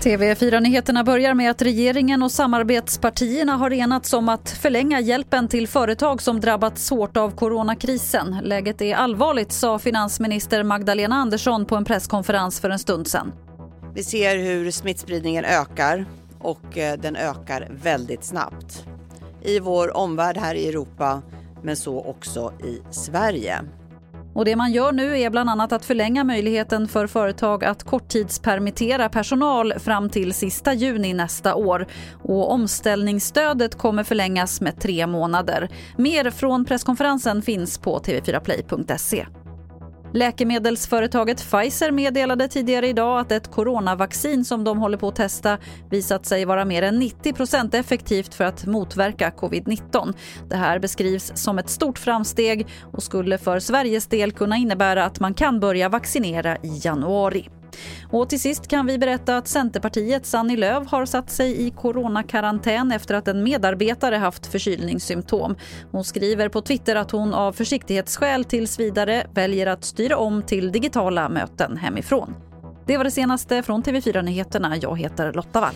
TV4-nyheterna börjar med att regeringen och samarbetspartierna har enats om att förlänga hjälpen till företag som drabbats hårt av coronakrisen. Läget är allvarligt, sa finansminister Magdalena Andersson på en presskonferens för en stund sedan. Vi ser hur smittspridningen ökar och eh, den ökar väldigt snabbt. I vår omvärld här i Europa, men så också i Sverige. Och det man gör nu är bland annat att förlänga möjligheten för företag att korttidspermittera personal fram till sista juni nästa år. Och omställningsstödet kommer förlängas med tre månader. Mer från presskonferensen finns på tv4play.se. Läkemedelsföretaget Pfizer meddelade tidigare idag att ett coronavaccin som de håller på att testa visat sig vara mer än 90% effektivt för att motverka covid-19. Det här beskrivs som ett stort framsteg och skulle för Sveriges del kunna innebära att man kan börja vaccinera i januari. Och till sist kan vi berätta att Centerpartiets Annie Lööf har satt sig i coronakarantän efter att en medarbetare haft förkylningssymptom. Hon skriver på Twitter att hon av försiktighetsskäl tills vidare väljer att styra om till digitala möten hemifrån. Det var det senaste från TV4 Nyheterna. Jag heter Lotta Wall.